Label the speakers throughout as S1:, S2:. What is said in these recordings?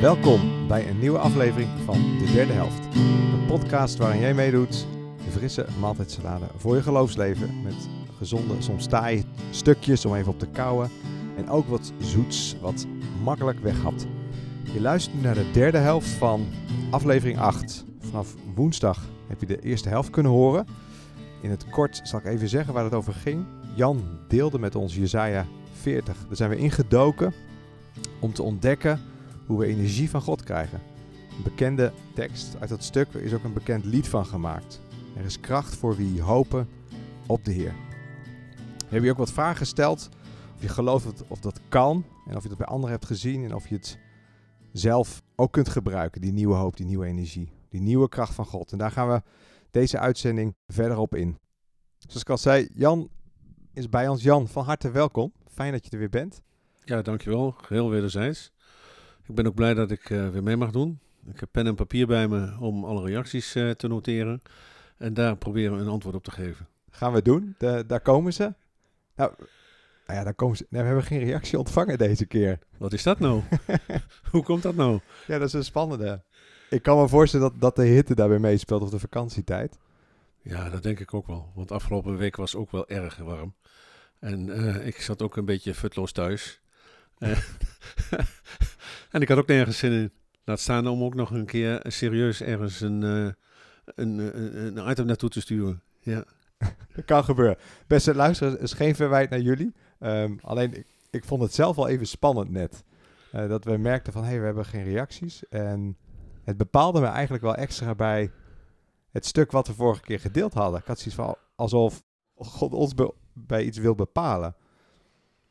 S1: Welkom bij een nieuwe aflevering van De Derde Helft. Een podcast waarin jij meedoet de frisse maaltijdsalade voor je geloofsleven. Met gezonde, soms taaie stukjes om even op te kouwen. En ook wat zoets, wat makkelijk weghapt. Je luistert nu naar de derde helft van aflevering 8. Vanaf woensdag heb je de eerste helft kunnen horen. In het kort zal ik even zeggen waar het over ging. Jan deelde met ons Jezaja 40. Daar zijn we ingedoken om te ontdekken hoe we energie van God krijgen. Een bekende tekst uit dat stuk is ook een bekend lied van gemaakt. Er is kracht voor wie hopen op de Heer. Hebben je ook wat vragen gesteld. Of je gelooft of dat kan. En of je dat bij anderen hebt gezien. En of je het zelf ook kunt gebruiken. Die nieuwe hoop, die nieuwe energie. Die nieuwe kracht van God. En daar gaan we deze uitzending verder op in. Zoals ik al zei, Jan is bij ons. Jan, van harte welkom. Fijn dat je er weer bent.
S2: Ja, dankjewel. Heel wederzijds. Ik ben ook blij dat ik uh, weer mee mag doen. Ik heb pen en papier bij me om alle reacties uh, te noteren. En daar proberen we een antwoord op te geven.
S1: Gaan we doen. De, daar komen ze. Nou, nou ja, daar komen ze. Nee, we hebben geen reactie ontvangen deze keer.
S2: Wat is dat nou? Hoe komt dat nou?
S1: Ja, dat is een spannende. Ik kan me voorstellen dat, dat de hitte daarbij meespeelt of de vakantietijd.
S2: Ja, dat denk ik ook wel. Want afgelopen week was ook wel erg warm. En uh, ik zat ook een beetje futloos thuis. en ik had ook nergens zin in. Laat staan om ook nog een keer serieus ergens een, uh, een, een, een, item naartoe te sturen. Ja.
S1: dat kan gebeuren. Beste luisteraars, is geen verwijt naar jullie. Um, alleen, ik, vond het zelf wel even spannend net. Dat we merkten van, hé, hey, we hebben geen reacties. En het bepaalde me eigenlijk wel extra bij het stuk wat we vorige keer gedeeld hadden. Ik had zoiets van, alsof God ons bij iets wil bepalen.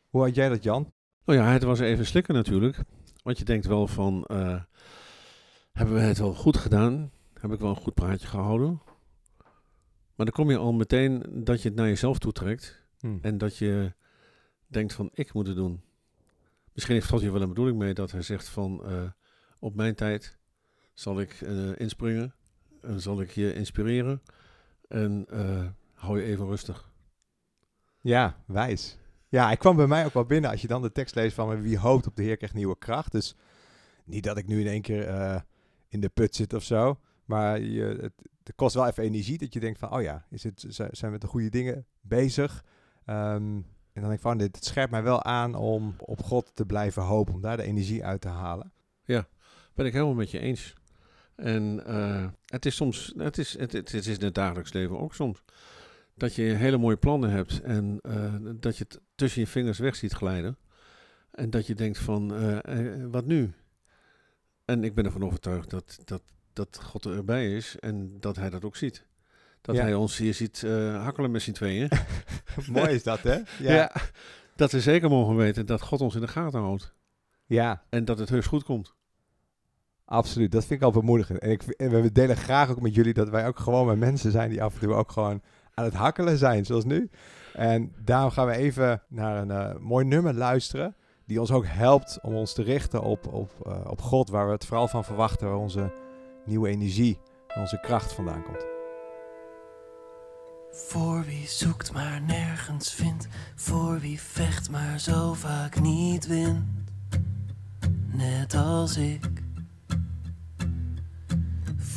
S1: Hoe had jij dat, Jan?
S2: Nou ja, het was even slikken natuurlijk. Want je denkt wel van, uh, hebben we het wel goed gedaan? Heb ik wel een goed praatje gehouden? Maar dan kom je al meteen dat je het naar jezelf toetrekt. Hmm. En dat je denkt van, ik moet het doen. Misschien heeft God hier wel een bedoeling mee dat hij zegt van, uh, op mijn tijd zal ik uh, inspringen. En zal ik je inspireren. En hou je even rustig.
S1: Ja, wijs. Ja, hij kwam bij mij ook wel binnen als je dan de tekst leest van wie hoopt op de Heer krijgt nieuwe kracht. Dus niet dat ik nu in één keer uh, in de put zit of zo. Maar je, het, kost wel even energie dat je denkt van, oh ja, is het, zijn we met de goede dingen bezig? Um, en dan denk ik van, dit scherpt mij wel aan om op God te blijven hopen, om daar de energie uit te halen.
S2: Ja, ben ik helemaal met je eens. En uh, het is soms, het is, het, het, is in het dagelijks leven ook soms dat je hele mooie plannen hebt en uh, dat je het tussen je vingers weg ziet glijden. En dat je denkt van, uh, uh, wat nu? En ik ben ervan overtuigd dat, dat, dat God erbij is en dat hij dat ook ziet. Dat ja. hij ons hier ziet hakkelen met z'n tweeën.
S1: Mooi is dat, hè?
S2: Ja. ja. Dat we zeker mogen weten dat God ons in de gaten houdt.
S1: Ja.
S2: En dat het heus goed komt.
S1: Absoluut, dat vind ik al bemoedigend. En, ik, en we delen graag ook met jullie dat wij ook gewoon met mensen zijn die af en toe ook gewoon aan het hakkelen zijn, zoals nu. En daarom gaan we even naar een uh, mooi nummer luisteren. Die ons ook helpt om ons te richten op, op, uh, op God, waar we het vooral van verwachten, waar onze nieuwe energie en onze kracht vandaan komt.
S3: Voor wie zoekt maar nergens vindt, voor wie vecht maar zo vaak niet wint, net als ik.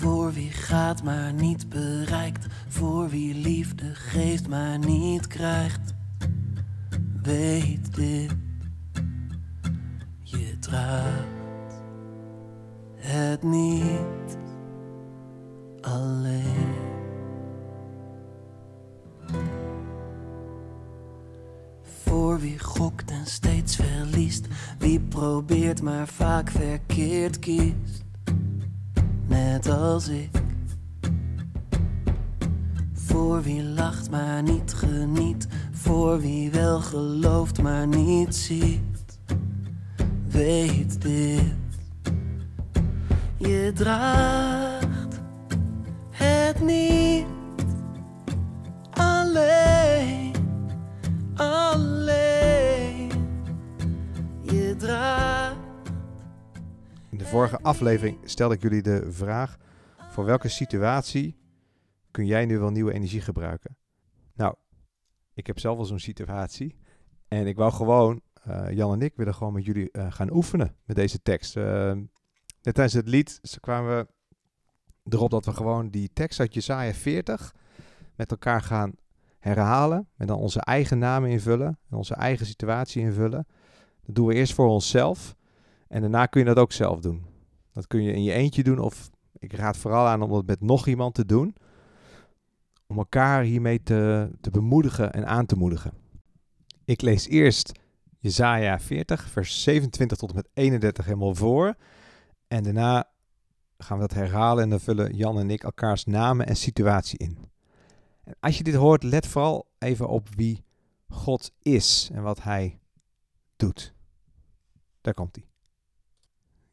S3: Voor wie gaat maar niet bereikt, voor wie liefde geeft maar niet krijgt. Weet dit, je draagt het niet alleen. Voor wie gokt en steeds verliest, wie probeert maar vaak verkeerd kiest net als ik. Voor wie lacht maar niet geniet, voor wie wel gelooft maar niet ziet. Weet dit, je draagt het niet alleen, alleen.
S1: Vorige aflevering stelde ik jullie de vraag: voor welke situatie kun jij nu wel nieuwe energie gebruiken? Nou, ik heb zelf wel zo'n situatie. En ik wou gewoon, uh, Jan en ik willen gewoon met jullie uh, gaan oefenen met deze tekst. Uh, Net tijdens het lied kwamen we erop dat we gewoon die tekst uit Jesaja 40 met elkaar gaan herhalen. En dan onze eigen namen invullen en onze eigen situatie invullen. Dat doen we eerst voor onszelf. En daarna kun je dat ook zelf doen. Dat kun je in je eentje doen of ik raad vooral aan om dat met nog iemand te doen. Om elkaar hiermee te, te bemoedigen en aan te moedigen. Ik lees eerst Jesaja 40, vers 27 tot en met 31 helemaal voor. En daarna gaan we dat herhalen en dan vullen Jan en ik elkaars namen en situatie in. En als je dit hoort, let vooral even op wie God is en wat hij doet. Daar komt hij.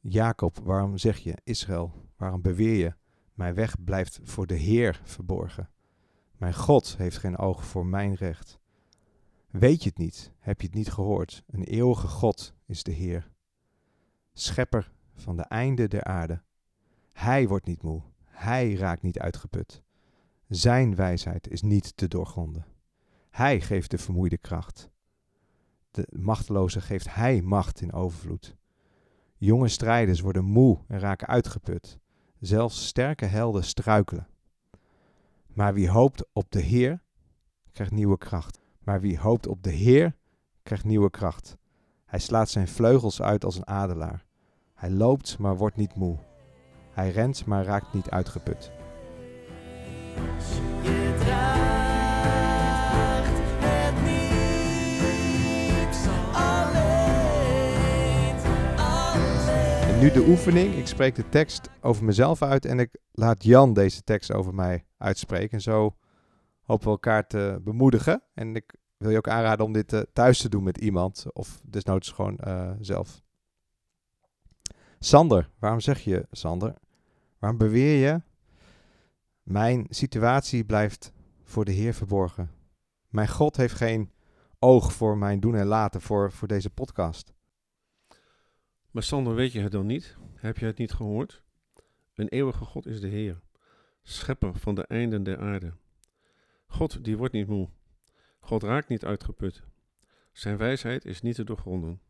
S1: Jacob, waarom zeg je, Israël, waarom beweer je, mijn weg blijft voor de Heer verborgen? Mijn God heeft geen oog voor mijn recht. Weet je het niet? Heb je het niet gehoord? Een eeuwige God is de Heer. Schepper van de einde der aarde. Hij wordt niet moe, hij raakt niet uitgeput. Zijn wijsheid is niet te doorgronden. Hij geeft de vermoeide kracht. De machteloze geeft hij macht in overvloed. Jonge strijders worden moe en raken uitgeput. Zelfs sterke helden struikelen. Maar wie hoopt op de Heer, krijgt nieuwe kracht. Maar wie hoopt op de Heer, krijgt nieuwe kracht. Hij slaat zijn vleugels uit als een adelaar. Hij loopt, maar wordt niet moe. Hij rent, maar raakt niet uitgeput. De oefening. Ik spreek de tekst over mezelf uit en ik laat Jan deze tekst over mij uitspreken. En zo hopen we elkaar te bemoedigen. En ik wil je ook aanraden om dit eh, thuis te doen met iemand of desnoods gewoon eh, zelf. Sander, waarom zeg je Sander? Waarom beweer je? Mijn situatie blijft voor de Heer verborgen. Mijn God heeft geen oog voor mijn doen en laten voor, voor deze podcast.
S2: Maar Sander, weet je het dan niet? Heb je het niet gehoord? Een eeuwige God is de Heer, schepper van de einden der aarde. God die wordt niet moe. God raakt niet uitgeput. Zijn wijsheid is niet te doorgronden.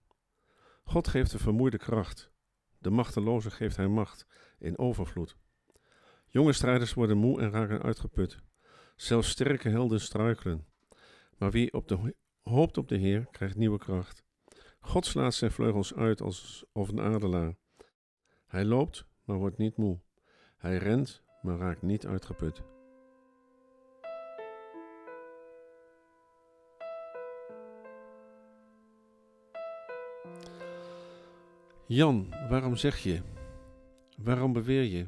S2: God geeft de vermoeide kracht. De machteloze geeft hij macht in overvloed. Jonge strijders worden moe en raken uitgeput. Zelfs sterke helden struikelen. Maar wie op de, hoopt op de Heer, krijgt nieuwe kracht. God slaat zijn vleugels uit als of een adelaar. Hij loopt, maar wordt niet moe. Hij rent, maar raakt niet uitgeput. Jan, waarom zeg je? Waarom beweer je?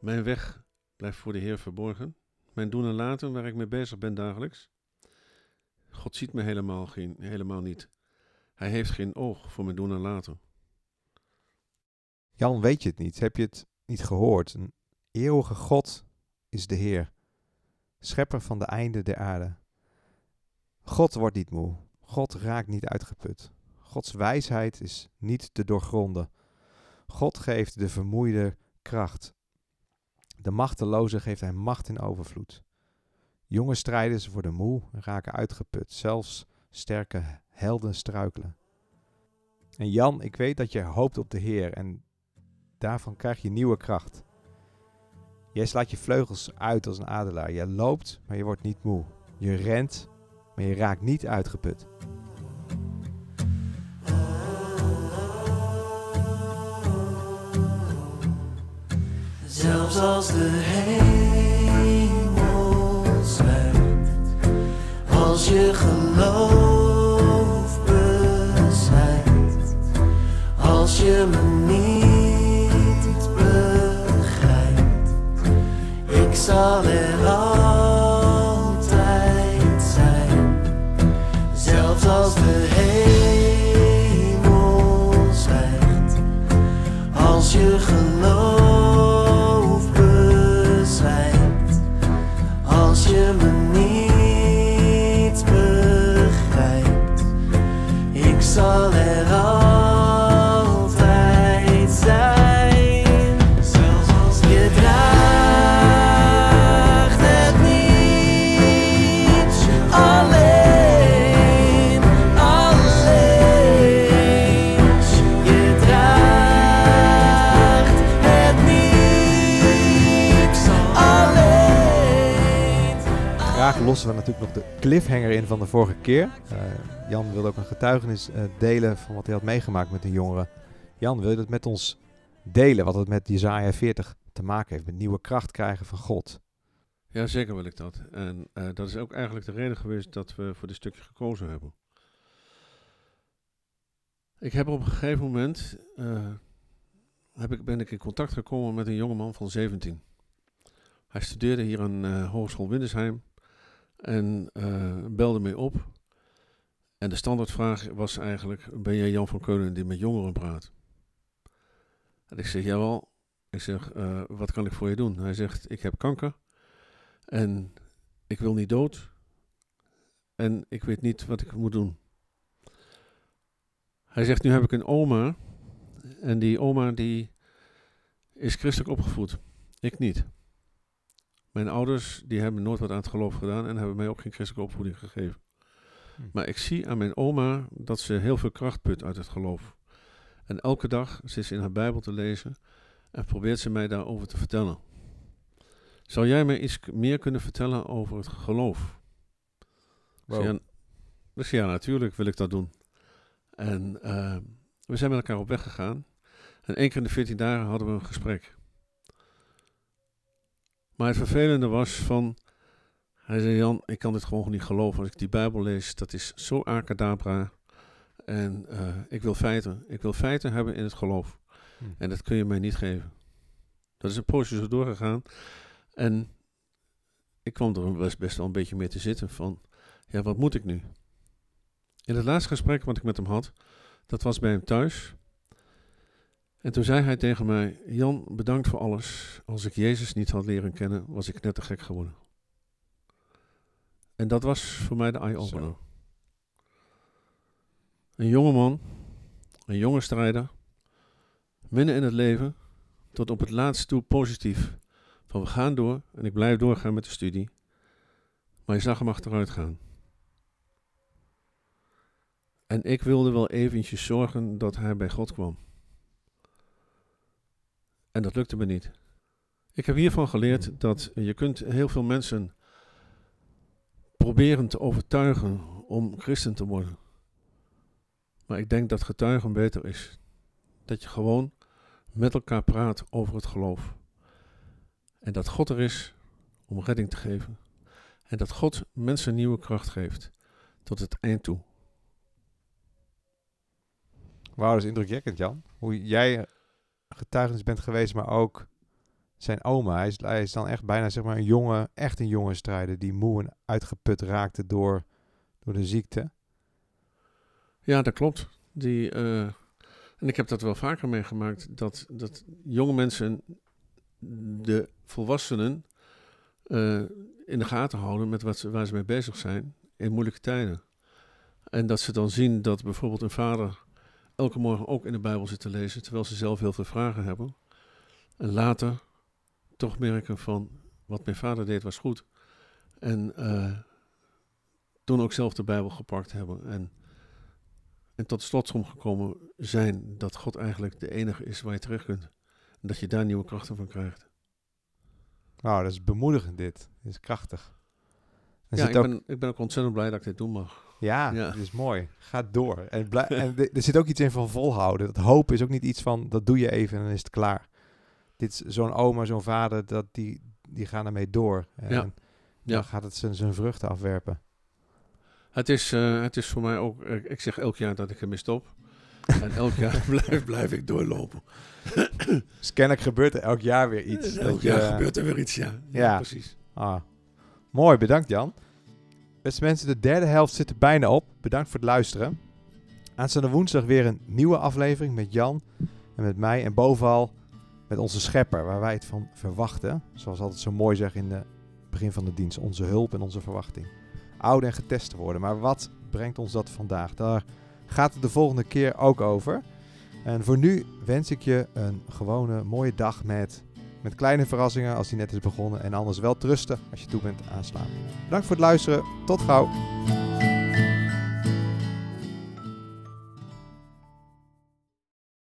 S2: Mijn weg blijft voor de Heer verborgen. Mijn doen en laten waar ik mee bezig ben dagelijks. God ziet me helemaal, geen, helemaal niet. Hij heeft geen oog voor mijn doen en laten.
S1: Jan, weet je het niet? Heb je het niet gehoord? Een eeuwige God is de Heer, schepper van de einden der aarde. God wordt niet moe. God raakt niet uitgeput. Gods wijsheid is niet te doorgronden. God geeft de vermoeide kracht. De machteloze geeft hij macht in overvloed. Jonge strijders worden moe en raken uitgeput. Zelfs sterke helden struikelen. En Jan, ik weet dat je hoopt op de Heer en daarvan krijg je nieuwe kracht. Jij slaat je vleugels uit als een adelaar. Je loopt, maar je wordt niet moe. Je rent, maar je raakt niet uitgeput.
S3: Zelfs als de hemel als je geloof bezwijkt, als je me niet begrijpt, ik zal er
S1: lossen we natuurlijk nog de cliffhanger in van de vorige keer. Uh, Jan wilde ook een getuigenis uh, delen van wat hij had meegemaakt met een jongere. Jan, wil je dat met ons delen, wat het met Jezaja 40 te maken heeft, met nieuwe kracht krijgen van God?
S2: Ja, zeker wil ik dat. En uh, dat is ook eigenlijk de reden geweest dat we voor dit stukje gekozen hebben. Ik heb op een gegeven moment, heb ik, ben ik in contact gekomen met een jongeman van 17. Hij studeerde hier aan Hogeschool Windesheim en uh, belde mee op. En de standaardvraag was eigenlijk, ben jij Jan van Keulen die met jongeren praat? En ik zeg, jawel. Ik zeg, uh, wat kan ik voor je doen? Hij zegt, ik heb kanker en ik wil niet dood en ik weet niet wat ik moet doen. Hij zegt, nu heb ik een oma en die oma die is christelijk opgevoed. Ik niet. Mijn ouders die hebben nooit wat aan het geloof gedaan en hebben mij ook geen christelijke opvoeding gegeven. Hm. Maar ik zie aan mijn oma dat ze heel veel kracht put uit het geloof. En elke dag zit ze in haar Bijbel te lezen en probeert ze mij daarover te vertellen. Zou jij mij iets meer kunnen vertellen over het geloof? Wow. Dus, ja, dus ja, natuurlijk wil ik dat doen. En uh, we zijn met elkaar op weg gegaan. En één keer in de 14 dagen hadden we een gesprek. Maar het vervelende was van, hij zei Jan, ik kan dit gewoon niet geloven. Als ik die Bijbel lees, dat is zo acadabra. En uh, ik wil feiten. Ik wil feiten hebben in het geloof. Hm. En dat kun je mij niet geven. Dat is een poosje zo doorgegaan. En ik kwam er best, best wel een beetje mee te zitten van, ja, wat moet ik nu? In het laatste gesprek wat ik met hem had, dat was bij hem thuis. En toen zei hij tegen mij: Jan, bedankt voor alles. Als ik Jezus niet had leren kennen, was ik net te gek geworden. En dat was voor mij de eye-opener. Een jonge man, een jonge strijder, midden in het leven, tot op het laatst toe positief. Van we gaan door en ik blijf doorgaan met de studie. Maar je zag hem achteruit gaan. En ik wilde wel eventjes zorgen dat hij bij God kwam. En dat lukte me niet. Ik heb hiervan geleerd hmm. dat je kunt heel veel mensen proberen te overtuigen om christen te worden. Maar ik denk dat getuigen beter is. Dat je gewoon met elkaar praat over het geloof. En dat God er is om redding te geven. En dat God mensen nieuwe kracht geeft tot het eind toe.
S1: Wauw, dat is indrukwekkend, Jan. Hoe jij getuigenis bent geweest, maar ook zijn oma. Hij is, dan echt bijna zeg maar een jonge, echt een jonge strijder die moe en uitgeput raakte door, door de ziekte.
S2: Ja, dat klopt. Die, uh, en ik heb dat wel vaker meegemaakt, dat, dat jonge mensen de volwassenen uh, in de gaten houden met wat ze, waar ze mee bezig zijn in moeilijke tijden. En dat ze dan zien dat bijvoorbeeld een vader elke morgen ook in de Bijbel zitten lezen, terwijl ze zelf heel veel vragen hebben. En later toch merken van, wat mijn vader deed was goed. En uh, toen ook zelf de Bijbel gepakt hebben. En, en tot slotsom gekomen zijn dat God eigenlijk de enige is waar je terecht kunt. En dat je daar nieuwe krachten van krijgt.
S1: Nou, dat is bemoedigend dit. Dat is krachtig.
S2: ja, ik, ben, ik ben ook ontzettend blij dat ik dit doen mag.
S1: Ja, dat is mooi. Ga door. En, en er zit ook iets in van volhouden. Dat hoop is ook niet iets van, dat doe je even en dan is het klaar. Dit zo'n oma, zo'n vader, dat die, die gaan ermee door. En ja. dan gaat het zijn, zijn vruchten afwerpen.
S2: Het is, uh, het is voor mij ook, ik zeg elk jaar dat ik ermee stop. en elk jaar blijf, blijf ik doorlopen.
S1: dus kennelijk gebeurt er elk jaar weer iets.
S2: Elk jaar gebeurt er weer iets, ja. Ja, ja. precies.
S1: Ah. Mooi, bedankt Jan. Beste mensen, de derde helft zit er bijna op. Bedankt voor het luisteren. Aanstaande woensdag weer een nieuwe aflevering met Jan en met mij. En bovenal met onze schepper, waar wij het van verwachten. Zoals altijd zo mooi zeggen in het begin van de dienst. Onze hulp en onze verwachting. Oud en getest te worden. Maar wat brengt ons dat vandaag? Daar gaat het de volgende keer ook over. En voor nu wens ik je een gewone mooie dag met met kleine verrassingen als die net is begonnen. En anders wel trusten als je toe bent aan slapen. Bedankt voor het luisteren. Tot gauw.